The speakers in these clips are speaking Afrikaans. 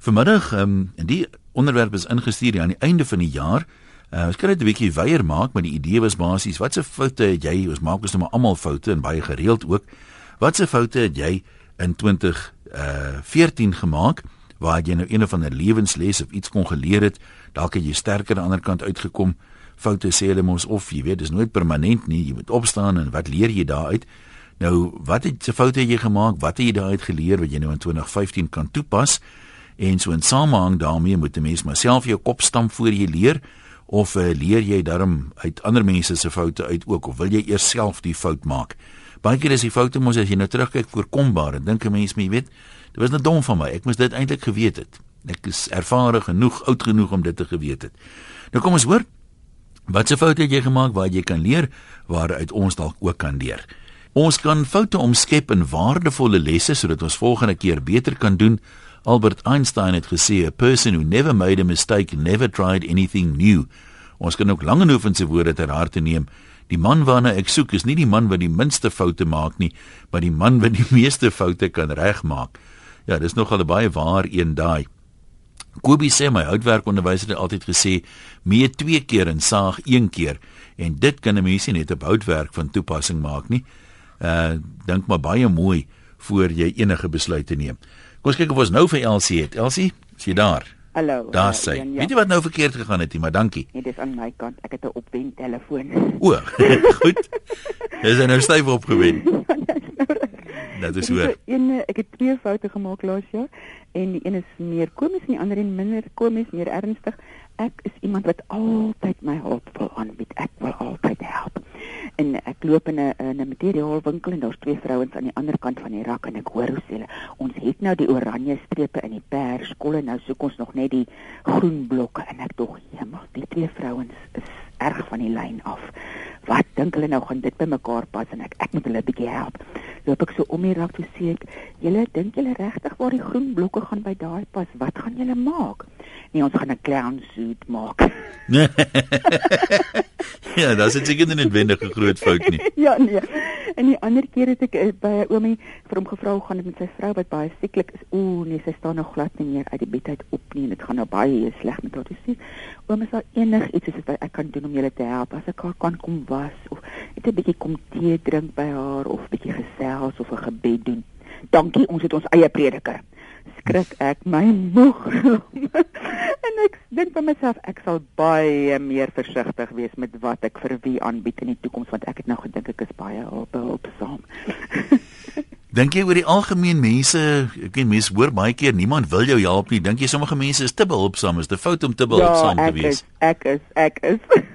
Vanmiddag, ehm um, die onderwerp is ingestuur aan die einde van die jaar. Uh, ons kan dit 'n bietjie weier maak, maar die idee was basies, watse foute het jy? Ons maak ons nou maar almal foute en baie gereeld ook. Watse foute het jy in 20 uh 14 gemaak waar jy nou een of ander lewensles of iets kon geleer het? Dalk het jy sterker aan die ander kant uitgekom. Foute sê hulle mos of jy weet, dis nooit permanent nie. Jy moet opstaan en wat leer jy daaruit? Nou, wat het se foute het jy gemaak? Wat het jy daaruit geleer wat jy nou in 2015 kan toepas? En so in samehang daarmee moet 'n mens maar self jou kop stamp voor jy leer of uh, leer jy darm uit ander mense se foute uit ook of wil jy eers self die fout maak? Baie keer is die foute mos as jy nou terugkyk voorkombaar dink 'n mens maar jy weet, dit was net dom van my. Ek moes dit eintlik geweet het. Ek is ervare genoeg, oud genoeg om dit te geweet het. Nou kom ons hoor. Wat se foute het jy gemaak waar jy kan leer waaruit ons dalk ook kan leer? Ons kan foute omskep in waardevolle lesse sodat ons volgende keer beter kan doen. Albert Einstein het gesê a person who never made a mistake never tried anything new. Ons kan ook Langehoven se woorde ter harte neem. Die man waarna ek soek is nie die man wat die minste foute maak nie, maar die man wat die meeste foute kan regmaak. Ja, dis nogal 'n baie waar een daai. Kobie sê my houtwerkonderwyser het altyd gesê, mee twee keer en saag een keer en dit kan 'n mens net op houtwerk van toepassing maak nie. Uh dink maar baie mooi voor jy enige besluite neem. Kom ons kyk of ons nou vir Elsie het. Elsie, is jy daar? Hallo. Daar sê. Ja, ja. Weet jy wat nou verkeerd gegaan het maar dankie. Nee, dis aan my kant. Ek het 'n opwen telefoon. O, goed. Dis nou styf opgewen. Dit is hoor. Een ek het twee foute gemaak laas jaar en die een is meer komies en die ander een minder komies, meer ernstig. Ek is iemand wat altyd my hulp wil aanbied. Ek wil altyd help en ek loop in 'n 'n materiaalwinkel en daar's twee vrouens aan die ander kant van die rak en ek hoor hoe sê hulle ons het nou die oranje strepe in die perskolle nou soek ons nog net die groen blokke en ek dog jemma die twee vrouens is erg van die lyn af wat dink hulle nou gaan dit bymekaar pas en ek ek moet hulle 'n bietjie help loop ek so om die rak toe sê ek julle dink julle regtig waar die groen blokke gaan by daai pas? Wat gaan julle maak? Nee ons gaan 'n clown suit maak ja, dit is seker nie 'n noodwendige groot fout nie. ja, nee. En die ander keer het ek uh, by 'n oomie vir hom gevra hoe gaan dit met sy vrou wat baie sieklik is. Ooh, nee, sy staan nog glad nie meer uit die bed uit op nie en dit gaan nou baie sleg met haar. Dis sê, oom, is daar enigiets wat ek kan doen om julle te help? As ek haar kan kom was of net 'n bietjie kom tee drink by haar of bietjie gesels of 'n gebed doen. Dankie, ons het ons eie prediker skrik ek my moeg. en ek dink vir myself ek sal baie meer versigtig wees met wat ek vir wie aanbied in die toekoms want ek het nou gedink ek is baie hulpsaam. Dink jy oor die algemeen mense, ek ken mense hoor baie keer niemand wil jou help nie. Dink jy sommige mense is te behulpsaam, is dit fout om te behulpsaam ja, te wees? Ja, ek is ek is ek is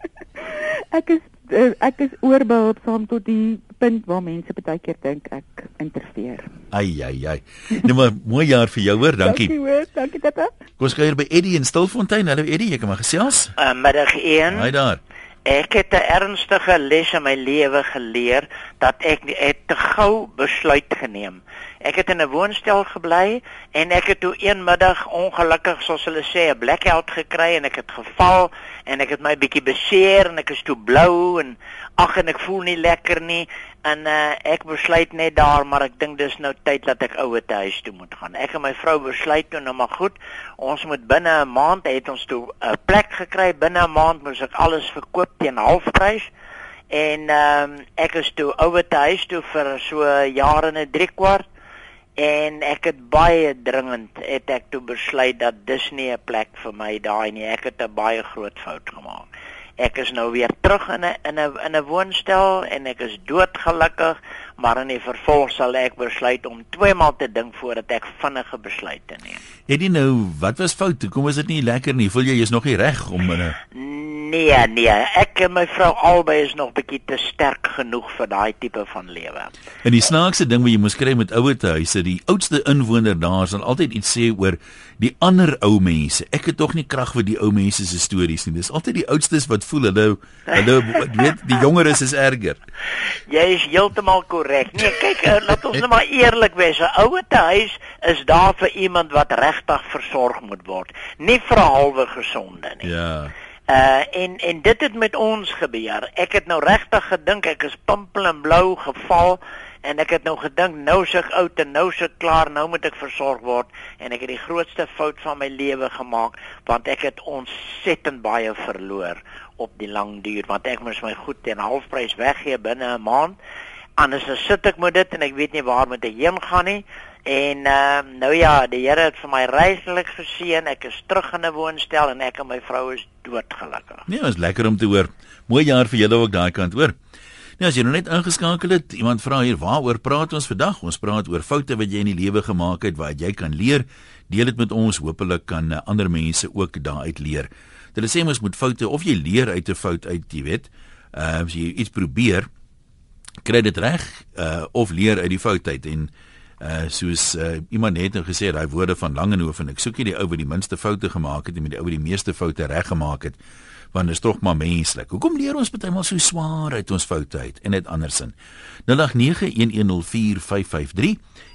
ek is uh, ek is oorbehulpsaam tot die punt waar mense baie keer dink ek interfereer. Ai ai ai. Nou maar mooi jaar vir jou hoor, dankie. Dankie hoor, dankie tata. Kom ons kuier by Eddie in Stilfontein. Hallo Eddie, jy kan maar gesels. Uh, middag 1. Haai daar. Ek het 'n ernstige les in my lewe geleer dat ek het te gou besluit geneem. Ek het in 'n woonstel gebly en ek het toe een middag ongelukkig soos hulle sê 'n blackout gekry en ek het geval en ek het my bietjie beseer en ek is toe blou en ag en ek voel nie lekker nie en uh, ek besluit net daar maar ek dink dis nou tyd dat ek ouer te huis toe moet gaan. Ek en my vrou besluit toe nou maar goed, ons moet binne 'n maand het ons toe 'n plek gekry. Binne 'n maand moes ek alles verkoop teen halfprys. En ehm um, ek is toe ouer te huis toe vir so jare en 'n 3 kwart en ek het baie dringend het ek toe besluit dat dis nie 'n plek vir my daai nie. Ek het 'n baie groot fout gemaak ek is nou weer terug in 'n in 'n in 'n woonstel en ek is doodgelukkig, maar in die vervolg sal ek besluit om twee maal te dink voordat ek vinnige besluite neem. Het jy nou, wat was fout? Kom is dit nie lekker nie? Voel jy jy's nog nie reg om in 'n Nee, nee, ek en my vrou albei is nog bietjie te sterk genoeg vir daai tipe van lewe. En die snaakse ding wat jy moes kry met ouer huise, die oudste inwoner daar sal altyd iets sê oor die ander ou mense. Ek het tog nie krag vir die ou mense se stories nie. Dis altyd die oudstes wat voel hulle hulle weet die jongeres is erger. Jy is heeltemal korrek. Nee, kyk, uh, laat ons nou maar eerlik wees. 'n Ouer huis is daar vir iemand wat regtig versorg moet word, nie vir 'n halwe gesonde nie. Ja. Uh en en dit het met ons gebeur. Ek het nou regtig gedink ek is pimpel en blou geval en ek het nou gedink nou se ek oud en nou se ek klaar, nou moet ek versorg word en ek het die grootste fout van my lewe gemaak want ek het ontsettend baie verloor op die lang duur want ek moes my goed teen halfprys weggee binne 'n maand. Anders sit ek met dit en ek weet nie waar moet ek heen gaan nie. En uh, nou ja, die Here het vir my reislik geseën. Ek is terug in 'n woonstel en ek en my vrou is doodgelukkig. Nee, is lekker om te hoor. Mooi jaar vir julle ook daai kant, hoor. Nou as jy nou net ingeskakel het, iemand vra hier, waaroor praat ons vandag? Ons praat oor foute wat jy in die lewe gemaak het wat jy kan leer. Deel dit met ons. Hoopelik kan uh, ander mense ook daaruit leer. Hulle sê mens moet foute of jy leer uit 'n fout uit, jy weet. Ehm uh, as jy iets probeer, kry dit reg uh of leer uit die fout uit en uh soos uh, iemand net nou gesê daai woorde van Langehoven ek soek nie die ou wat die minste foute gemaak het en met die ou wat die meeste foute reggemaak het want dit is tog maar menslik. Hoekom leer ons baie maal so swaar uit ons foute uit en net andersin? 0891104553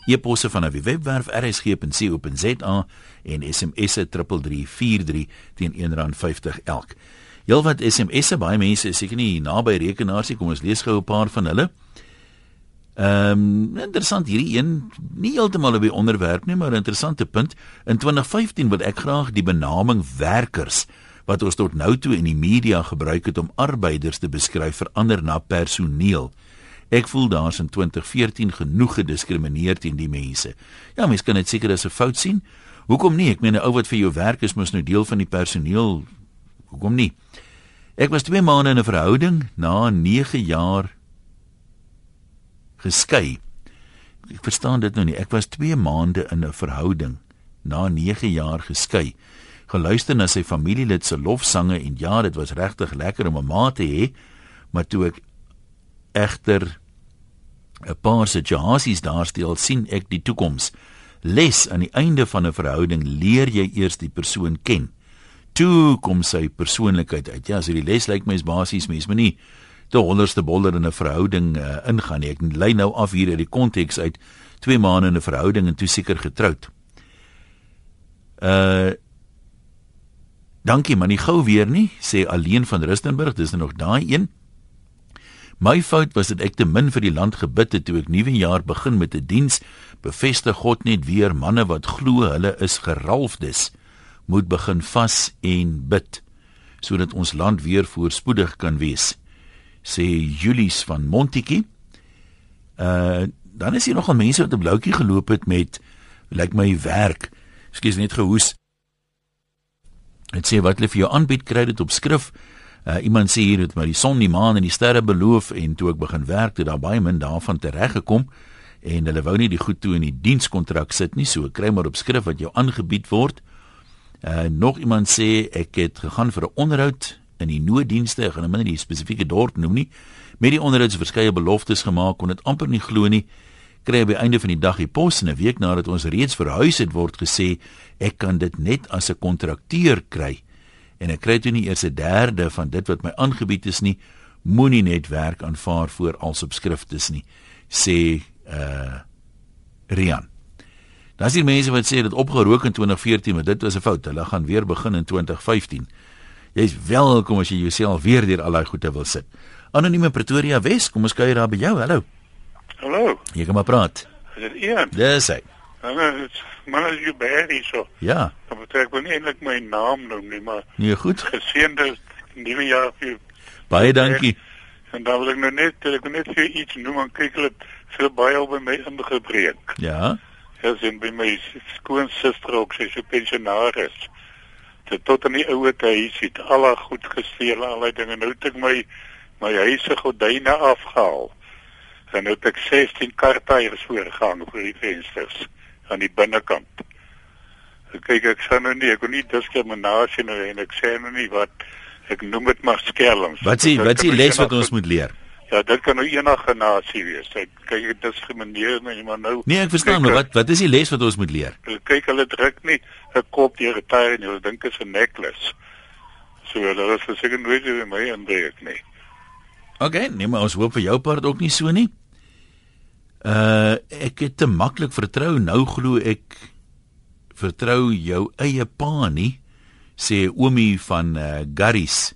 e-posse van 'n webwerf rsg.co.za en SMS'e 3343 teen R1.50 elk. Heelwat SMS'e, baie mense is seker nie naby rekenaars nie. Kom ons lees gou 'n paar van hulle. Ehm um, interessant hierdie een, nie heeltemal op die onderwerp nie, maar 'n interessante punt. In 2015 wil ek graag die benaming werkers wat ons tot nou toe in die media gebruik het om arbeiders te beskryf verander na personeel. Ek voel daar's in 2014 genoeg gediskrimineer teen die mense. Ja, mense kan dit seker as 'n fout sien. Hoekom nie? Ek meen 'n ou wat vir jou werk is mos nou deel van die personeel. Hoekom nie? Ek was 2 maande in 'n verhouding na 9 jaar geskei. Ek verstaan dit nou nie. Ek was 2 maande in 'n verhouding na 9 jaar geskei. Geluister na sy familielid se lofsange en ja, dit was regtig lekker om 'n ma te hê, maar toe ek egter 'n paar situasies daarstel sien ek die toekoms. Les aan die einde van 'n verhouding leer jy eers die persoon ken toe kom sy persoonlikheid uit. Ja, so die les lyk my is basies mens moet nie te honderdste boller in 'n verhouding uh, ingaan nie. Ek lei nou af hier uit die konteks uit 2 maande in 'n verhouding en toe seker getroud. Uh Dankie man, nie gou weer nie, sê alleen van Rustenburg, dis nou nog daai een. My fout was dat ek te min vir die land gebid het toe ek nuwe jaar begin met 'n diens. Bevestig God net weer manne wat glo hulle is geralfdes. Moet begin vas en bid sodat ons land weer voorspoedig kan wees sê Julies van Montetjie uh dan is hier nog al mense wat op bloukie geloop het met lyk my werk skus net gehoes. Dit sê wat hulle vir jou aanbied kry dit op skrif. Uh iemand sê hier het maar die son die maan en die sterre beloof en toe ek begin werk het daar baie min daarvan tereggekom en hulle wou nie die goed toe in die dienskontrak sit nie so kry maar op skrif wat jou aangebied word. Uh nog iemand sê ek het gegaan vir 'n onderhoud in die nooddienste, ek gaan nou minder die spesifieke dorp noem nie. Met die onderhoud se verskeie beloftes gemaak, kon dit amper nie glo nie. Kry by einde van die dag die pos en 'n week nadat ons reeds verhuis het word gesê ek kan dit net as 'n kontrakteur kry. En ek kry toe nie eers 'n derde van dit wat my aangebied is nie. Moenie net werk aanvaar voor al subskriftes nie, sê uh Rian. Dan is hier mense wat sê dit opgerook in 2014, maar dit was 'n fout. Hulle gaan weer begin in 2015. Jy's welkom as jy jouself weer deur al daai goede wil sit. Anonieme Pretoria Wes, kom ons kuier daar by jou. Hallo. Hallo. Jy kan maar praat. Is dit Ian? Dis hy. Hallo, man as jy baie so. Ja. Dan moet ek eintlik my naam noem nie, maar Nee, goed. geseënde nuwe jaar vir jou. Baie dankie. En dan wil ek nou net ek wil net vir iets noem en kyk hulle veel baie op by my ingebreek. Ja. Ja, sien by my skoonsister ook, sy's 'n pensionaris. Dit tot in die ouer huis het al haar goed gesteel, al die dinge. Nou het ek my my huis se gordyne afgehaal. En nou het ek 16 kartuiers voorgehang voor die vensters aan die binnekant. Ek kyk ek sê nou nie, ek kon nie diskriminasie nou en ek sê nou nie wat ek noem dit maar skelms. Wat sê wat sê les wat ons moet leer? Ja, dit kan nou enige nasie wees. Ek kyk dit diskrimineer my maar nou. Nee, ek verstaan, maar wat wat is die les wat ons moet leer? Kyk hulle druk nie 'n kop deur 'n tyre en hulle dink dit is 'n necklace. So hulle is verseker nooit weer my inbreek nie. OK, nee, maar ons hoop vir jou part ook nie so nie. Uh ek het te maklik vertrou. Nou glo ek vertrou jou eie pa nie, sê Oomie van uh Garris.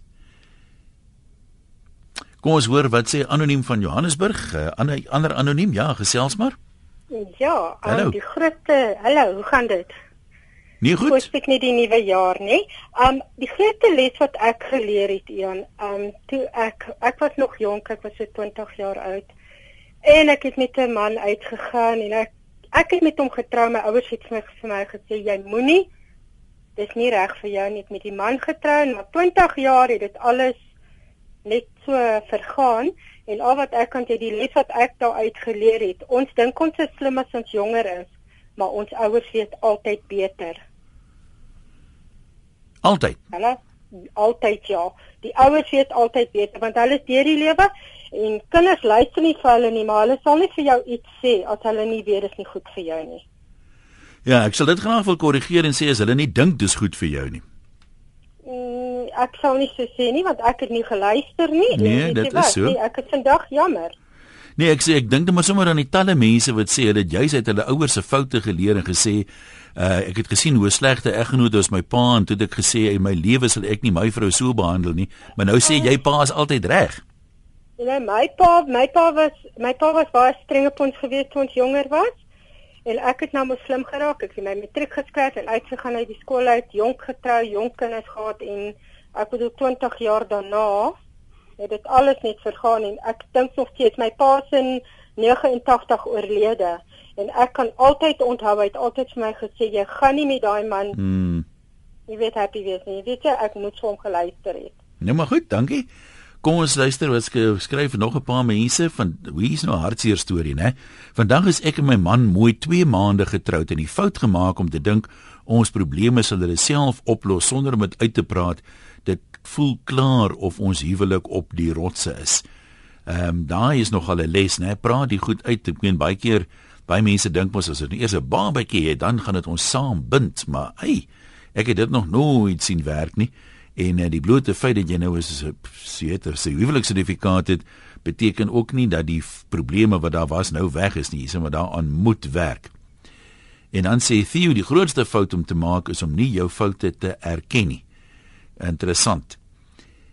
Kom ons hoor wat sê anoniem van Johannesburg. Uh, ander ander anoniem, ja, gesels maar. Ja, Hallo. um, die grootste, hallo, hoe gaan dit? Nee, Goed. goed. Ek nie die nuwe jaar nie. Um die grootste les wat ek geleer het, Ian, um toe ek ek was nog jonk, ek was so 20 jaar oud. En ek het met 'n man uitgegaan en ek ek het met hom getrou. My ouers het vir my vir my gesê jy moenie dis nie reg vir jou nie het met die man getrou en na 20 jaar het dit alles net so vergaan en al wat ek kan sê die les wat ek daar uit geleer het, ons dink ons is slim as ons jonger is, maar ons ouers weet altyd beter. Altyd. Hulle altyd ja. Die ouers weet altyd beter want hulle is deur die lewe en kinders luister nie vir hulle nie, maar hulle sal nie vir jou iets sê as hulle nie weet dit is nie goed vir jou nie. Ja, ek sal dit graag wil korrigeer en sê as hulle nie dink dis goed vir jou nie. Mm, ek sal nie so sê nie want ek het nie geluister nie. Nee, dit is wat? so. Nee, ek is vandag jammer. Nee, ek sê ek dink net maar sommer aan die talle mense wat sê hulle het juis uit hulle ouers se foute geleer en gesê uh ek het gesien hoe slegte eggenoot was my pa en toe het ek gesê in my lewe sal ek nie my vrou so behandel nie. Maar nou sê jy pa is altyd reg. Know, my pa, my pa was my pa was baie streng op ons gewees toe ons jonger was. En ek het nou mos slim geraak. Ek het my matriek geskryf en uitgegaan uit die skool uit, jonk getrou, jonk kinders gehad en ek bedoel 20 jaar daarna het dit alles net vergaan en ek dink nog steeds my pa is in 89 oorlede en ek kan altyd onthou hy het altyd vir my gesê jy gaan nie met daai man Hmm. jy weet happy wees nie. Weet jy ek moet hom geluister het. Nou maar goed, dankie. Kom ons luister wat sk- skryf nog 'n paar mense van wie is nou 'n hartseer storie, né? Vandag is ek en my man mooi 2 maande getroud en die fout gemaak om te dink ons probleme sal hulle self oplos sonder om dit uit te praat. Dit voel klaar of ons huwelik op die rotse is. Ehm um, daai is nog al 'n les, né? Praat die goed uit. Ek meen baie keer baie mense dink mos as ons eers 'n babatjie het, dan gaan dit ons saam bind, maar hey, ek het dit nog nooit sien werk nie. En uh, die blote feit dat jy nou is 'n seker se huweliksertifikaat het, beteken ook nie dat die probleme wat daar was nou weg is nie. Jy sê maar daaraan moet werk. En dan sê Theo die grootste fout om te maak is om nie jou foute te erken nie. Interessant.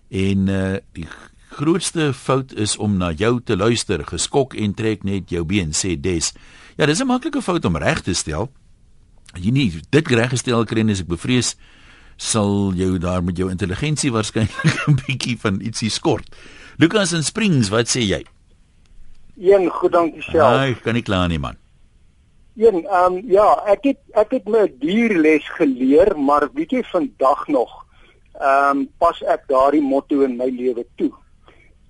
En uh die grootste fout is om na jou te luister, geskok en trek net jou been sê Des. Ja, dis 'n maklike fout om reg te stel. As Jy nie dit reggestel kry nie, as ek bevrees sal jou daar met jou intelligensie waarskynlik 'n bietjie van ietsie skort. Lukas in Springs, wat sê jy? Een goed dankie self. Ai, kan nie kla nie man. Een ehm um, ja, ek het ek het my dierles geleer, maar weet jy vandag nog ehm um, pas ek daardie motto in my lewe toe.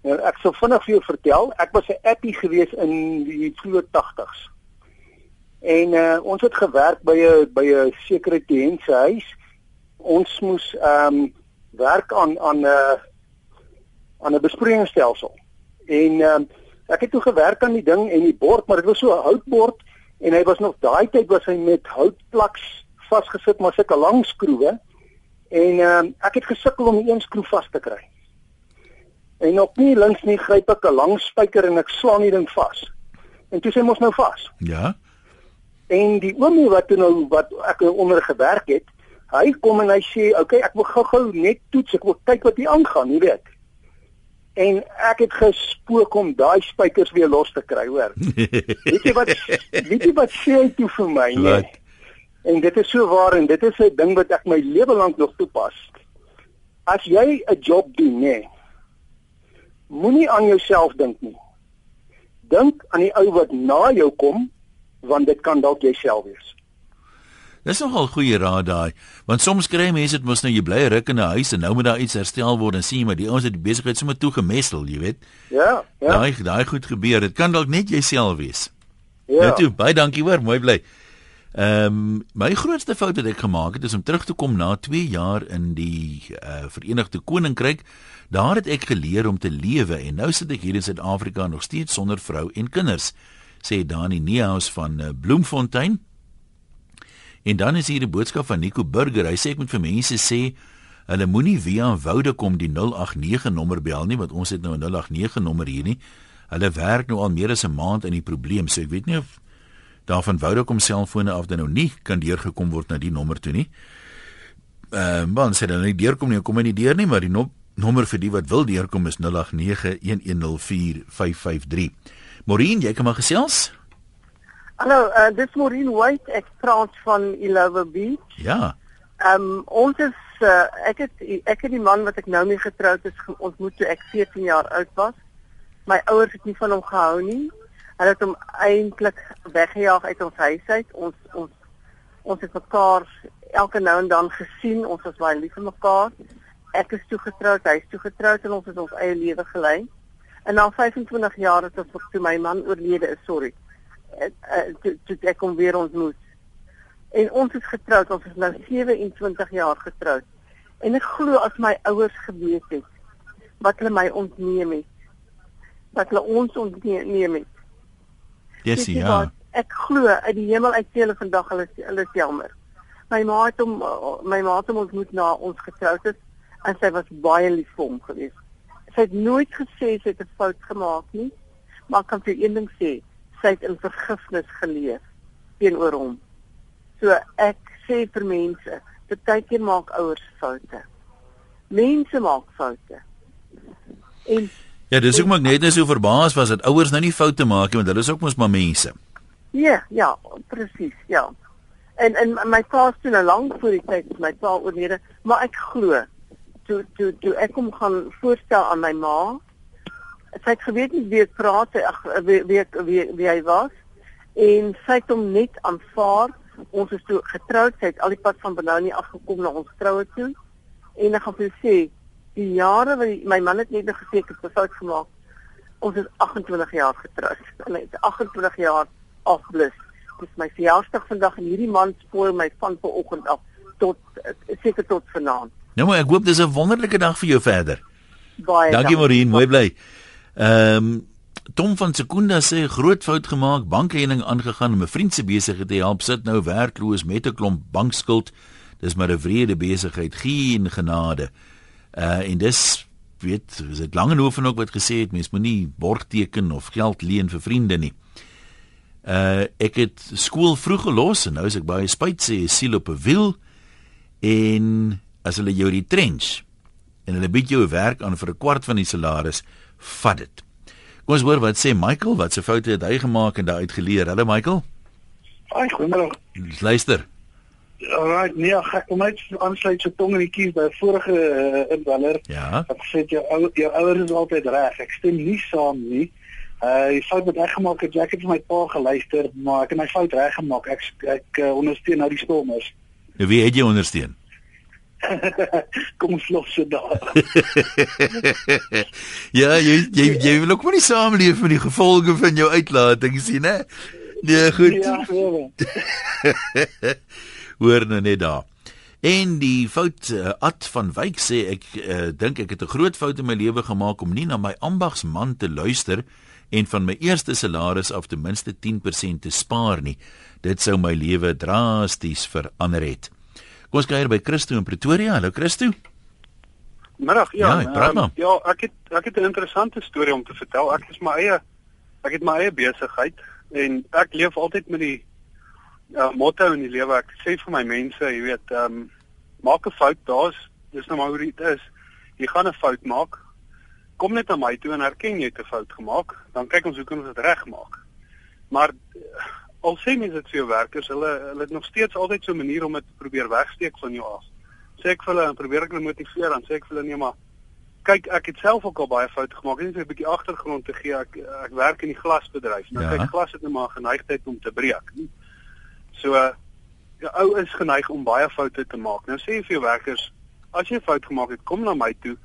Nou ek sal vinnig vir jou vertel, ek was 'n appie gewees in die vroeë 80s. En uh, ons het gewerk by 'n by 'n sekere kliënt se huis. Ons moes ehm um, werk aan aan 'n uh, aan 'n besproeiingsstelsel. En ehm um, ek het toe gewerk aan die ding en die bord, maar dit was so 'n houtbord en hy was nog daai tyd was hy met houtplaks vasgesit maar sulke lang skroewe. En ehm um, ek het gesukkel om die een skroef vas te kry. En op nie links nie gryp ek 'n lang spyker en ek slaan die ding vas. En toe sê mos nou vas. Ja? En die oomie wat toe nou wat ek onder gewerk het, hy kom en hy sê, "Oké, okay, ek wil gou-gou net toets, ek wil kyk wat hier aangaan, jy weet." En ek het gespook om daai spykers weer los te kry, hoor. weet jy wat weet jy wat sê hy toe vir my, nee? En dit is so waar en dit is 'n ding wat ek my lewe lank nog toepas. As jy 'n job doen, nee, moenie aan jouself dink nie. Dink aan die ou wat na jou kom want dit kan dalk jouself wees. Dis nogal goeie raad daai, want soms kry mense dit mos nou jy bly ruk in 'n huis en nou moet daar iets herstel word en sien jy maar die ouens het die besigheid sommer toegemessel, jy weet. Ja, ja. Daai daai goed gebeur. Dit kan dalk net jouself wees. ja. Nou toe, baie dankie hoor, mooi bly. Ehm um, my grootste fout wat ek gemaak het is om terug te kom na 2 jaar in die uh, Verenigde Koninkryk. Daar het ek geleer om te lewe en nou sit ek hier in Suid-Afrika nog steeds sonder vrou en kinders, sê Dani Nehaus van uh, Bloemfontein. En dan is hier 'n boodskap van Nico Burger. Hy sê ek moet vir mense sê hulle moenie via Vodacom die 089 nommer bel nie want ons het nou 'n 089 nommer hier nie. Hulle werk nou al meer as 'n maand in die probleem, so ek weet nie of daar van Vodacom selfone af dan nou nie kan deurgekom word na die nommer toe nie. Ehm uh, want sê dan nie deurkom nie, kom hy nie deur nie, maar die no nommer vir die wat wil deurkom is 0891104553. Maureen, jy kan maar gesels. Hallo, uh, dit is Maureen White, ek praat van Illovo Beach. Ja. Ehm um, ons is uh, ek het ek het die man wat ek nou mee getroud is ontmoet toe ek 14 jaar oud was. My ouers het nie van hom gehou nie. Hulle het hom eintlik weggejaag uit ons huis uit. Ons ons ons het mekaar elke nou en dan gesien. Ons was baie lief vir mekaar. Ek is toe getroud, hy is toe getroud en ons het ons eie lewe gelei. En na 25 jaar het ons toe my man oorlede is, sorry. Uh, toe, toe ek hom weer ontmoet. En ons is getroud, ons is nou 27 jaar getroud. En ek glo as my ouers geweet het wat hulle my ontneem het, wat hulle ons ontneem het. Yes, ja. Ek glo uit die hemel uit sê hulle vandag hulle hulle is jammer. My ma het hom my ma het hom ontmoet na ons getroud is en sy was baie lief vir hom geweest. Sy het nooit gesê sy het 'n fout gemaak nie, maar kan vir een ding sê, sy het in vergifnis geleef teenoor hom. So ek sê vir mense, baie keer maak ouers foute. Mense maak foute. En Ja, dis hoekom ek net net so verbaas was dat ouers nou nie foute maak nie, want hulle is ook mos maar mense. Ja, ja, presies, ja. En en my pa het nou lank voor die tyd my pa oorlede, maar ek glo toe toe toe ek hom gaan voorstel aan my ma, sy het geweet nie wie ek praat, ag wie, wie wie hy was en sy het hom net aanvaar. Ons is toe getroud, sy het al die pad van Benoni afgekom na ons troue toe. En ek gaan vir sê, die jare wat my man het net gesê ek het 'n fout gemaak. Ons is 28 jaar getroud. Hy het 28 jaar afblus. Dis my verjaarsdag vandag en hierdie man spoor my van vanoggend af tot seker tot vanaand. Nou maar ek hoop dis 'n wonderlike dag vir jou verder. Baie dankie Maureen, mooi bly. Ehm um, Tom van Sekunda sê groot fout gemaak, bankening aangegaan om 'n vriend se besigheid te help, sit nou werkloos met 'n klomp bankskuld. Dis maar 'n wrede besigheid, geen genade. Uh en dis weet, is dit Langehoven ook wat gesê het mens moenie borg teken of geld leen vir vriende nie. Uh ek het skool vroeg gelos en nou is ek baie spyt sê siel op 'n wiel en as hulle jou retrench en hulle bied jou werk aan vir 'n kwart van die salaris, vat dit. Kom ons hoor wat sê Michael, wat se foute het hy gemaak en daai uitgeleer. Hallo Michael. Ai, goeiemôre. Luister. Alright, nee, ek kom net aansluit so tong in die kies by vorige uh, inwaller. Ja. Ek sê jou ou jou ouers is altyd reg. Ek stem nie saam nie. Uh die fout wat ek gemaak het, ek het vir my pa geluister, maar ek het my fout reggemaak. Ek ek uh, ondersteun nou die stormers. Nou wie het jy ondersteun? Kom ons los dit daar. ja, jy jy jy wil ook nie saamleef met die gevolge van jou uitlatings sien, hè? Nee, goed. Ja, hoor nou net daar. En die fout uh, Ad van Wyk sê ek uh, dink ek het 'n groot fout in my lewe gemaak om nie na my ambagsman te luister en van my eerste salaris af ten minste 10% te spaar nie. Dit sou my lewe drasties verander het. Kom ons kyk by Christo in Pretoria. Hallo Christo. Middag, ja. Ja, um, ja, ek het ek het 'n interessante storie om te vertel. Ek is my eie ek het my eie besigheid en ek leef altyd met die uh, motto in die lewe. Ek sê vir my mense, jy weet, ehm um, maak 'n fout, daar's dis nou maar hoe dit is. Jy gaan 'n fout maak. Kom net na my toe en erken jy het 'n fout gemaak, dan kyk ons hoe kan ons dit regmaak. Maar al sê mense dit vir jou werkers, hulle hulle het nog steeds altyd so 'n manier om dit te probeer wegsteek van jou af. Sê ek vir hulle en probeer ek hulle motiveer, dan sê ek vir hulle nee maar kyk ek het self ook al baie foute gemaak. Net 'n bietjie agtergrond te gee. Ek ek werk in die glasbedryf. Nou ja. kyk glas het net maar geneigtheid om te breek. So jou ou is geneig om baie foute te maak. Nou sê jy vir jou werkers, as jy 'n fout gemaak het, kom na my toe.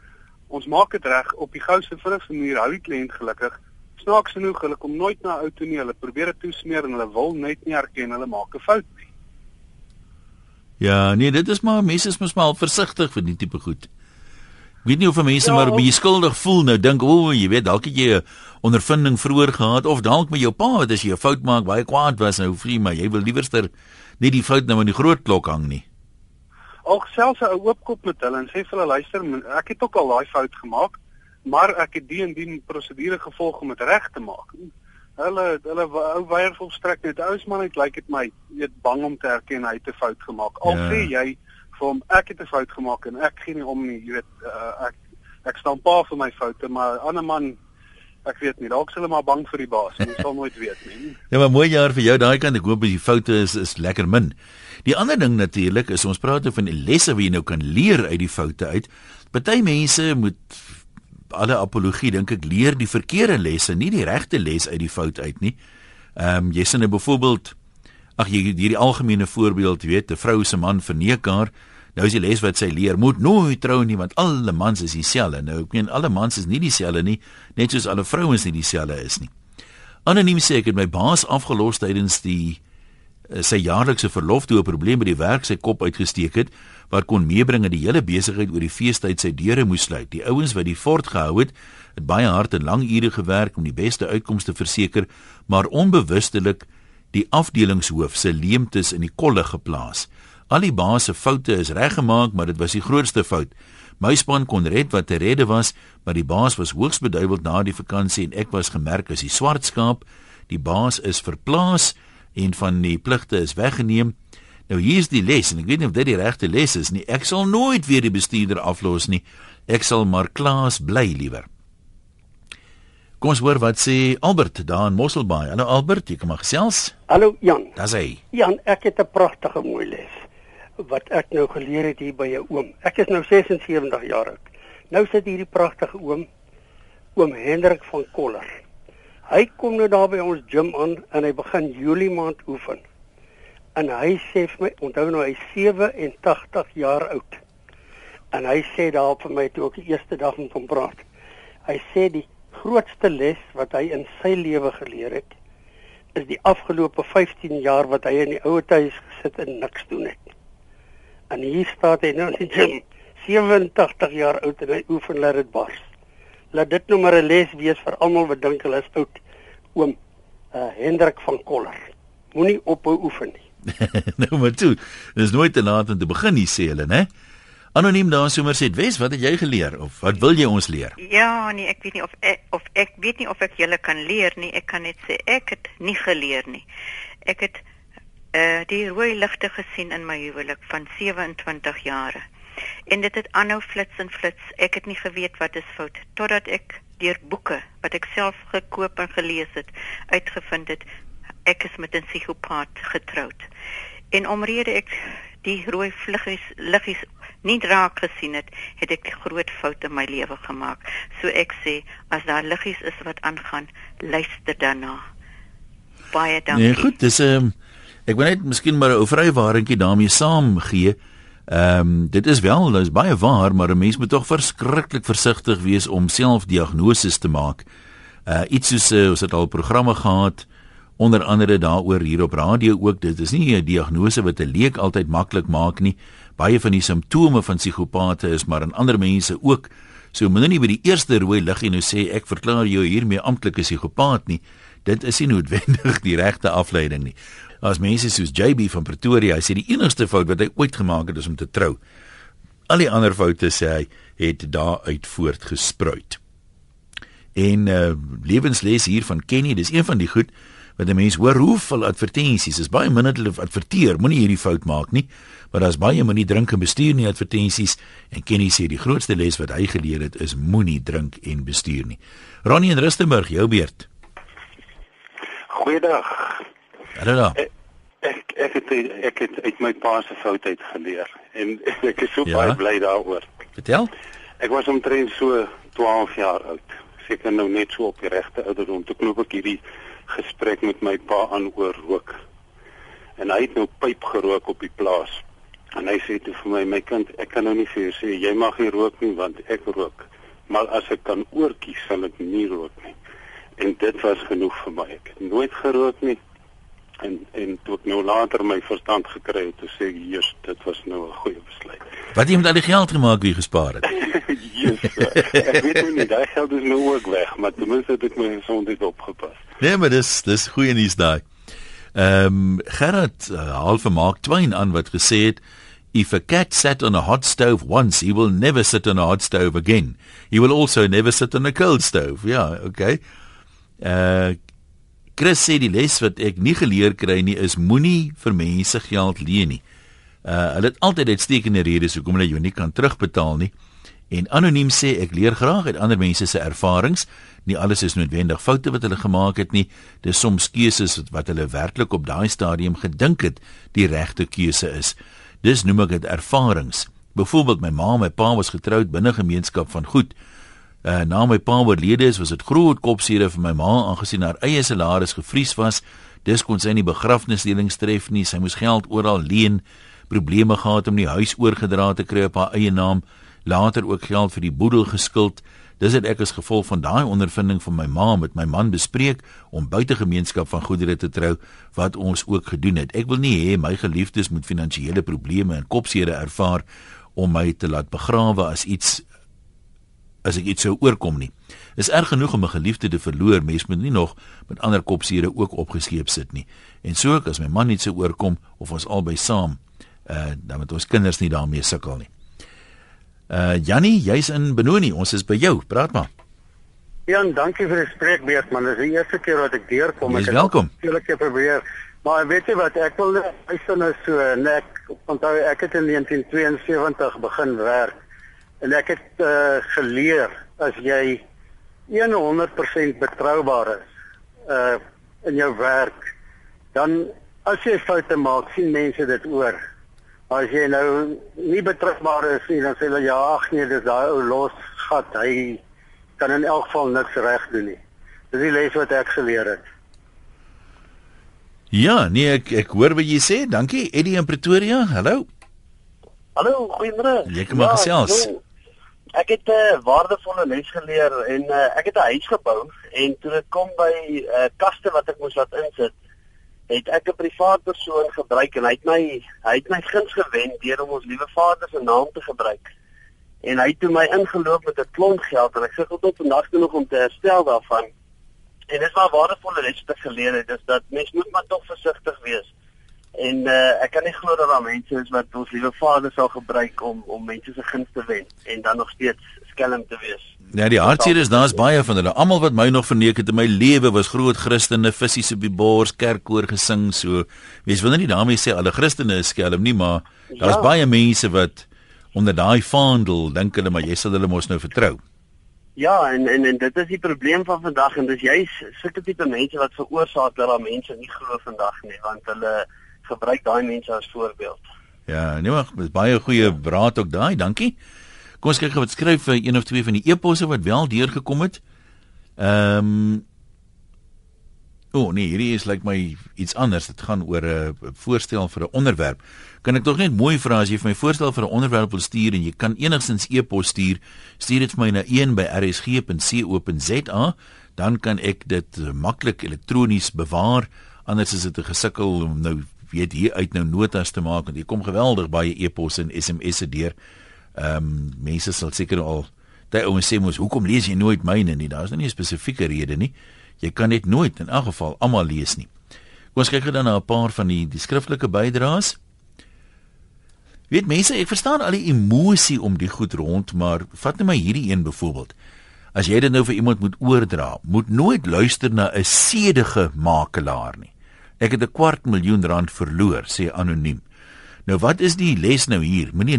Ons maak dit reg op die gouste vinnigste manier. Hou die kliënt gelukkig. Snaaks genoeg, hulle kom nooit na ou toe nie. Hulle probeer dit toesmeer en hulle wil net nie erken hulle maak 'n fout nie. Ja, nee, dit is maar mense is mos maar versigtig vir die tipe goed. Ek weet nie of mense ja, maar baie skuldig voel nou dink, o, oh, jy weet, dalk het jy 'n ondervinding vroeër gehad of dalk met jou pa wat as jy 'n fout maak baie kwaad was nou vir maar jy wil liewerster nie die fout nou in die groot klok hang nie. Ook selfs 'n oopkop met hulle en sê vir hulle luister, ek het ook al daai fout gemaak, maar ek het die en die prosedure gevolg om dit reg te maak. Hulle hulle ou weier volstrek net ouers man net lyk dit my weet bang om te erken hy het 'n fout gemaak. Al ja. sê jy vir hom ek het 'n fout gemaak en ek gee nie om nie, jy weet uh, ek ek staan pa vir my foute, maar 'n ander man ek weet nie, dalk is hulle maar bang vir die baas. Jy sal nooit weet nie. Ja, maar mooi jaar vir jou daai kant. Ek hoop die foute is is lekker min. Die ander ding natuurlik is ons praat oor van die lesse wat jy nou kan leer uit die foute uit. Party mense moet alle apologie dink ek leer die verkeerde lesse, nie die regte les uit die fout uit nie. Ehm um, jy sien nou byvoorbeeld ag jy hierdie algemene voorbeeld, weet, 'n vrou se man verneek haar. Nou is die les wat sy leer, moet nooit trou nie want alle mans is dieselfde. Nou ek meen alle mans is nie dieselfde nie, net soos alle vrouens nie dieselfde is nie. Anoniem sê ek het my baas afgelos tydens die sy jaarlikse verlof toe 'n probleem by die werk sy kop uitgesteek het wat kon meebring dat die hele besigheid oor die feestyd sy deure moes sluit. Die ouens wat die fort gehou het, het baie hard en lang ure gewerk om die beste uitkomste te verseker, maar onbewustelik die afdelingshoof se leemtes in die kolle geplaas. Al die baas se foute is reggemaak, maar dit was die grootste fout. My span kon red wat te redde was, maar die baas was hoogs beduiweld na die vakansie en ek was gemerk as die swart skaap. Die baas is verplaas en van die pligte is weggeneem. Nou hier's die les en ek weet nie of dit die regte les is nie. Ek sal nooit weer die bestuurder aflos nie. Ek sal maar klaas bly liewer. Kom ons hoor wat sê Albert daar in Mosselbaai. Hallo Albert, jy kom maar gesels. Hallo Jan. Dis hy. Jan, ek het 'n pragtige mooi les wat ek nou geleer het hier by jou oom. Ek is nou 76 jaar oud. Nou sit hierdie pragtige oom oom Hendrik van Koller. Hy kom nou daar by ons gym aan en hy begin Julie maand oefen. En hy sê vir my, onthou nou hy 87 jaar oud. En hy sê daar vir my toe ek die eerste dag met hom praat. Hy sê die grootste les wat hy in sy lewe geleer het is die afgelope 15 jaar wat hy in die ouer huis gesit en niks doen het. En hier staan hy nou in die gym, 87 jaar oud en hy oefen laat dit bars. Laat dit nou maar 'n les wees vir almal wat dink hulle is oud. Oom uh, Hendrik van Koller. Moenie ophou oefen nie. nou maar toe. Dit is nooit te laat om te begin nie, sê hulle, né? Anoniem daar sommer sê, "Wes, wat het jy geleer of wat wil jy ons leer?" Ja, nee, ek weet nie of ek, of ek weet nie of ek julle kan leer nie. Ek kan net sê ek het nie geleer nie. Ek het uh die rooi ligte gesien in my huwelik van 27 jare. En dit het aanhou flits en flits. Ek het nie geweet wat is fout totdat ek deur boeke wat ek self gekoop en gelees het, uitgevind het ek is met 'n psigopaat getroud. En omrede ek die rooi vluggies liggies nie raak gesien het, het ek groot foute in my lewe gemaak. So ek sê, as daar liggies is wat aangaan, luister daarna. Baie dankie. Nee, goed, dis ehm um, ek wil net miskien maar 'n ou vrywaringkie daarmee saam gee. Ehm um, dit is wel, dit is baie waar, maar 'n mens moet tog verskriklik versigtig wees om selfdiagnoses te maak. Uh iets soos uh, ons het al programme gehad onder andere daaroor hier op radio ook. Dit is nie 'n diagnose wat 'n leek altyd maklik maak nie. Baie van die simptome van psigopate is maar in ander mense ook. So moenie nie by die eerste rooi liggie nou sê ek verklaar jou hiermee amptelike psigopaat nie. Dit is nie noodwendig die regte afleiding nie as mense soos JB van Pretoria hy sê die enigste fout wat hy ooit gemaak het is om te trou. Al die ander foute sê hy het daaruit voortgespruit. En uh, lewensles hier van Kenny dis een van die goed wat 'n mens hoor hoeveel advertensies is baie min hulle adverteer moenie hierdie fout maak nie maar daar's baie moenie drink en bestuur nie advertensies en Kenny sê die grootste les wat hy geleer het is moenie drink en bestuur nie. Ronnie en Rustenburg jou beurt. Goeiedag Hallo ek, ek ek het ek het uit my pa se fout uit geleer en ek is so ja? baie bly daaroor Vertel Ek was omtrent so 12 jaar oud seker nou net so op die regte ouderdom toe knoop ek hierdie gesprek met my pa aan oor rook. En hy het nou pyp gerook op die plaas. En hy sê toe vir my, my kind, ek kan nou nie vir jou sê jy mag nie rook nie want ek rook. Maar as ek kan oortjie sal ek nie rook nie. En dit was genoeg vir my. Ek het nooit gerook nie. En en toe ek nou later my verstand gekry het, toe sê ek, "Jesus, dit was nou 'n goeie besluit." Wat jy met al die geld gemaak wie gespaar het? Jesus, ek weet nou nie, daai geld is nou ook weg, maar ten minste het ek my gesondheid opgepas. Nee, maar dis dis goeie nuus daai. Ehm um, Gerard uh, half maak twyn aan wat gesê het if a cat sat on a hot stove once he will never sit on a hot stove again. He will also never sit on a cold stove. Ja, okay. Uh Chris sê die les wat ek nie geleer kry nie is moenie vir mense geld leen nie. Uh hulle het altyd uitstekende redes hoekom hulle jou nie kan terugbetaal nie En anoniem sê ek leer graag uit ander mense se ervarings. Nie alles is noodwendig foute wat hulle gemaak het nie. Dis soms keuses wat hulle werklik op daai stadium gedink het die regte keuse is. Dis noem ek dit ervarings. Byvoorbeeld my ma en my pa was getroud binne gemeenskap van goed. Uh, na my pa oorlede is, was dit groot kopseer vir my ma aangesien haar eie salaris gevries was. Dis kon sy nie begrafnisdelings tref nie. Sy moes geld oral leen, probleme gehad om die huis oorgedra te kry op haar eie naam, later ook geld vir die boedel geskuld. Dis het ek as gevolg van daai ondervinding van my ma met my man bespreek om buite gemeenskap van goedere te trou wat ons ook gedoen het. Ek wil nie hê my geliefdes moet finansiële probleme en kopseere ervaar om my te laat begrawe as iets as ek iets sou oorkom nie. Is erg genoeg om 'n geliefde te verloor, mens moet nie nog met ander kopseere ook opgeskeep sit nie. En so ek as my man nie sou oorkom of ons albei saam, uh dan moet ons kinders nie daarmee sukkel nie. Uh Jannie, jy's in Benoni, ons is by jou. Praat maar. Jan, dankie vir die spreekbeurt man. Dis die eerste keer wat ek deurkom. Ek welkom. Ek probeer. Maar weet jy wat, ek wil net nou so net onthou ek het in 1972 begin werk en ek het uh, geleer as jy 100% betroubaar is uh in jou werk dan as jy foute maak sien mense dit oor as jy nou nie betroubaar is nie dan sê hulle ja ag nee dis daai ou los gat hy kan in elk geval niks reg doen nie dis die les wat ek geleer het Ja, nee ek ek hoor wat jy sê. Dankie Eddie in Pretoria. Hallo. Hallo, goeiemôre. Kom maar ja, gesels. Jo, ek het 'n uh, waardevolle les geleer en uh, ek het 'n huis gebou en toe ek kom by uh, kaste wat ek moes laat insit, het ek 'n privaat persoon gebruik en hy het my hy het my guns gewen deur om ons liewe Vader se naam te gebruik. En hy het my ingeloop met 'n klomp geld en ek sukkel tot vandag toe nog om te herstel daarvan. En dit is maar waardevolle les wat ek geleer het, is dat mens moet maar tog versigtig wees. En uh, ek kan nie glo dat daar mense is wat ons liewe Vader sal gebruik om om mense se gunste te wen en dan nog steeds skelm te wees. Ja, die hartseer is daar's baie van hulle. Almal wat my nog verneek het in my lewe was groot Christene, fisies op die bors, kerkkoor gesing, so. Wees wil nie daarmee sê alle Christene is skelm nie, maar daar's ja. baie mense wat onder daai vaandel dink hulle maar jy sal hulle mos nou vertrou. Ja, en en en dit is die probleem van vandag en dis juist sulke tipe mense wat veroorsaak dat daar mense nie glo vandag nie, want hulle gebruik daai mense as voorbeeld. Ja, nee maar dis baie goeie raad ook daai, dankie. Kom ons kyk wat skryf vir een of twee van die eposse wat wel deurgekom het. Ehm um, O oh, nee, hierdie is lyk like my iets anders. Dit gaan oor 'n voorstel vir 'n onderwerp. Kan ek tog net mooi vra as jy vir my voorstel vir 'n onderwerp wil stuur en jy kan enigstens e-pos stuur, stuur dit vir my na 1@rsg.co.za, dan kan ek dit maklik elektronies bewaar. Anders is dit 'n gesukkel om nou weet hier uit nou notas te maak want hier kom geweldig baie e-posse en SMS'e deur. Ehm um, mense sal seker al daai ouens sê mos hoekom lees jy nooit myne nie? Daar's nou nie 'n spesifieke rede nie. Jy kan dit nooit in elk geval almal lees nie. Kom ons kyk dan na 'n paar van die die skriftelike bydraes. Weet mense, ek verstaan al die emosie om die goed rond, maar vat net my hierdie een byvoorbeeld. As jy dit nou vir iemand moet oordra, moet nooit luister na 'n sedige makelaar nie. Ek het 'n kwart miljoen rand verloor, sê anoniem. Nou wat is die les nou hier? Moenie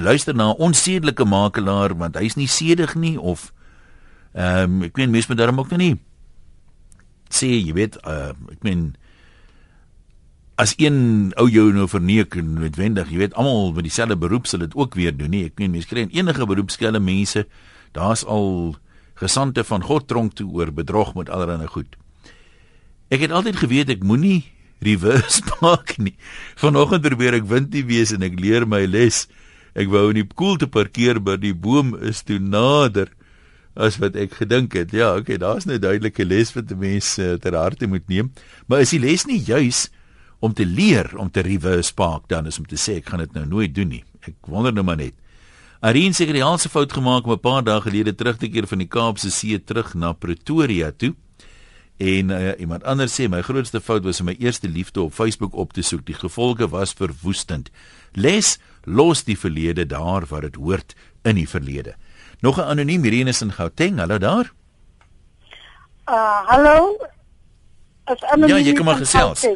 luister na 'n onsedelike makelaar want hy's nie sedig nie of ehm um, ek weet mense moet daarom ook nou nie sê jy weet uh, ek meen as een ou jou nou verneek en noodwendig, jy weet almal met dieselfde beroep sal dit ook weer doen nie. Ek meen mense kry in enige beroep skelle mense, daar's al gesande van God tronk toe oor bedrog met allerlei goed. Ek het altyd geweet ek moenie reverse park nie. Vanoggend probeer ek wind nie wees en ek leer my les. Ek wou nie koel te parkeer by die boom is toe nader as wat ek gedink het. Ja, okay, daar's nou duidelike les wat mense uh, ter harte moet neem. Maar is die les nie juis om te leer om te reverse park dan is om te sê ek gaan dit nou nooit doen nie. Ek wonder nou maar net. Arien seker die haalse fout gemaak om 'n paar dae gelede terug te keer van die Kaapse See terug na Pretoria toe. En uh, iemand anders sê my grootste fout was om my eerste liefde op Facebook op te soek. Die gevolge was verwoestend. Les los die verlede daar waar dit hoort in die verlede. Nog 'n anoniem Irene in Gauteng. Hallo daar. Uh hallo. As anoniem. Ja, jy kom maar gesels.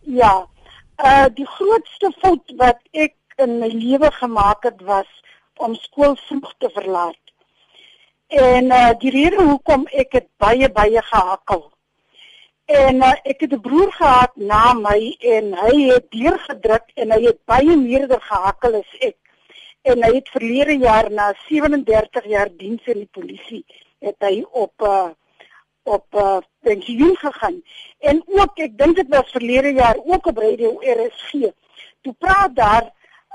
Ja. Uh die grootste fout wat ek in my lewe gemaak het was om skool vroeg te verlaat. En uh, die rede hoekom ek het baie baie gehakkel. En uh, ek het 'n broer gehad na my en hy het deurgedruk en hy het baie meerder gehakkel as ek. En hy het verlede jaar na 37 jaar diens in die polisie het hy op uh, op uh, pensioen gegaan. En ook ek dink dit was verlede jaar ook op radio RSG. Toe praat daar 'n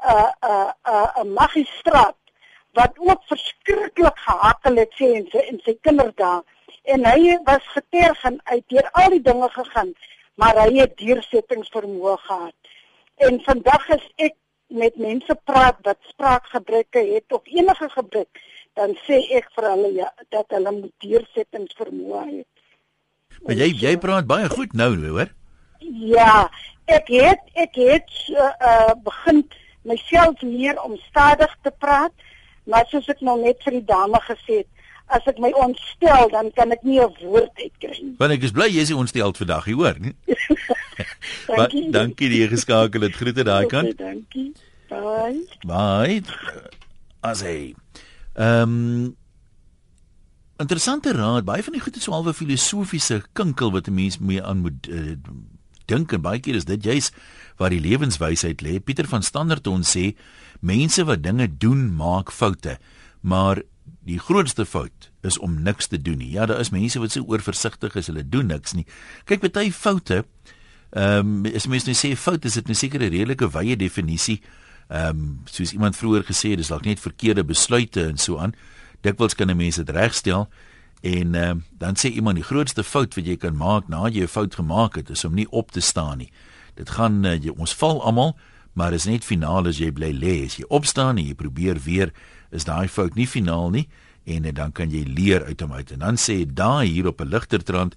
uh, 'n uh, 'n uh, magistraat wat ook verskriklik gehakkel het sê en sy en sy kinders daar en hy was geterg en uit deur al die dinge gegaan maar hy het deursettingsvermoë gehad. En vandag is ek met mense praat wat spraakgebreke het of enige gebrek dan sê ek vir hulle ja dat hulle moet deursettingsvermoë hê. Maar jy jy praat baie goed nou, hoor? Ja, ek het ek het uh, uh begin myself leer om stadig te praat, maar soos ek nou net vir die dame gesê het, as ek my ontstel, dan kan ek nie 'n woord uitkry nie. Want ek is bly jy is ontstel vandag, jy hoor, nie? dankie. dankie die geskakel het groete daai kant. Okay, dankie. Bye. Bye. As hy Ehm um, interessante raad, baie van die goed is so halwe filosofiese kinkel wat 'n mens mee aan moet uh, dink en baie keer is dit juis waar die lewenswysheid lê. Pieter van Standerd ons sê mense wat dinge doen maak foute, maar die grootste fout is om niks te doen nie. Ja, daar is mense wat so oorversigtig is, hulle doen niks nie. Kyk, baie foute Ehm um, as mens net sê fout is dit 'n sekere redelike wye definisie. Ehm um, soos iemand vroeër gesê het, dis dalk net verkeerde besluite en so aan. Dikwels kan 'n mens dit regstel en um, dan sê iemand die grootste fout wat jy kan maak nadat jy 'n fout gemaak het, is om nie op te staan nie. Dit gaan uh, jy ons val almal, maar is net finaal as jy bly lê. As jy opstaan en jy probeer weer, is daai fout nie finaal nie en uh, dan kan jy leer uit hom uit. En dan sê daai hier op 'n ligter trant,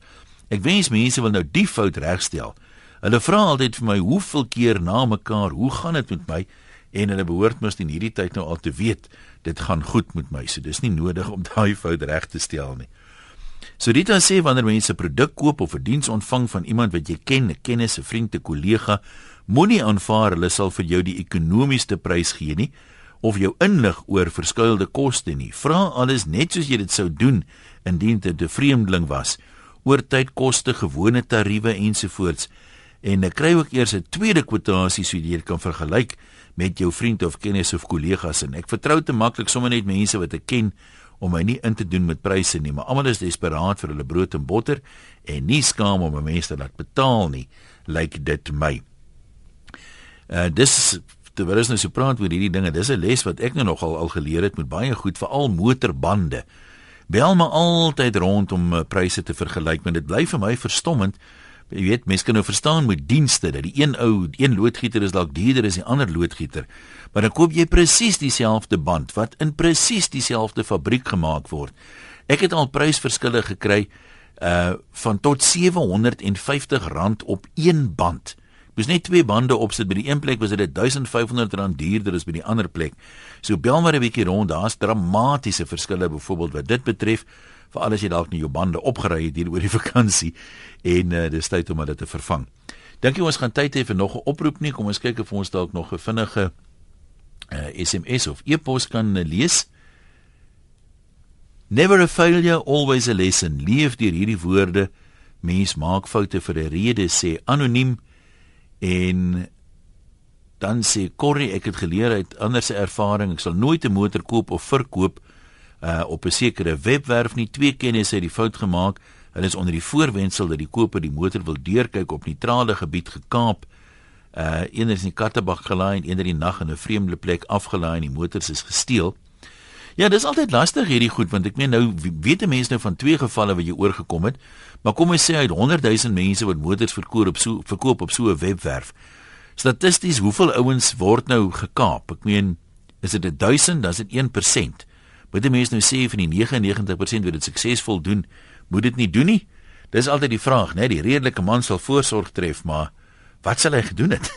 ek wens mense wil nou die fout regstel. Hulle vra altyd vir my hoeveel keer na mekaar, hoe gaan dit met my? en hulle behoort mos in hierdie tyd nou al te weet dit gaan goed met my. So dis nie nodig om daai fout reg te stel nie. So dit dan sê wanneer mense 'n produk koop of 'n diens ontvang van iemand wat jy ken, 'n kennis, 'n vriend, 'n kollega, moenie aanvaar hulle sal vir jou die ekonomiese prys gee nie of jou inlig oor verskuilde koste nie. Vra alles net soos jy dit sou doen indien dit 'n vreemdeling was oor tydkoste, gewone tariewe ensovoorts. En ek kry ook eers 'n tweede kwotasie sodat jy kan vergelyk met jou vriend of kennis of kollegas en ek vertrou te maklik sommer net mense wat ek ken om my nie in te doen met pryse nie, maar almal is desperaat vir hulle brood en botter en nie skaam om 'n mens te laat betaal nie, lyk like dit my. Uh dis terwyl ons nou so praat oor hierdie dinge, dis 'n les wat ek nou nogal al geleer het met baie goed veral motorbande. Bel maar altyd rond om uh, pryse te vergelyk, want dit bly vir my verstommend jy weet mense kan nou verstaan met dienste dat die een ou een loodgieter is dalk duurder as die ander loodgieter maar dan koop jy presies dieselfde band wat in presies dieselfde fabriek gemaak word. Ek het al prysverskille gekry uh van tot R750 op een band. Dis net twee bande opsit by die een plek was dit R1500 duurder as by die ander plek. So bel maar 'n bietjie rond, daar's dramatiese verskille byvoorbeeld wat dit betref vir alles jy dalk nie jou bande opgery het hier oor die vakansie en uh, dis tyd om dit te vervang. Dink jy ons gaan tyd hê vir nog 'n oproep nie? Kom ons kyk of ons dalk nog 'n vinnige uh, eh, SMS of e-pos kan uh, lees. Never a failure, always a lesson. Leef deur hierdie woorde. Mens maak foute vir 'n rede, sê anoniem en dan sê Corrie, ek het geleer uit ander se ervaring, ek sal nooit 'n motor koop of verkoop uh op 'n sekere webwerf nie twee kennisse het die fout gemaak. Hulle is onder die voorwendsel dat die koper die motor wil deurkyk op neutrale gebied gekaap. Uh een is in die Kattebak gelaai en een in die nag in 'n vreemde plek afgelaai en die motors is gesteel. Ja, dis altyd lastig hierdie goed want ek meen nou weet mense nou van twee gevalle wat jy oorgekom het. Maar kom ons sê uit 100 000 mense wat motors verkoop op so verkoop op so 'n webwerf. Statisties, hoeveel ouens word nou gekaap? Ek meen, is dit 1000, dan is dit 1%. Moet die mense nou sê van die 99% wat dit suksesvol doen, moet dit nie doen nie? Dis altyd die vraag, né? Die redelike man sal voorsorg tref, maar wat sal hy gedoen het?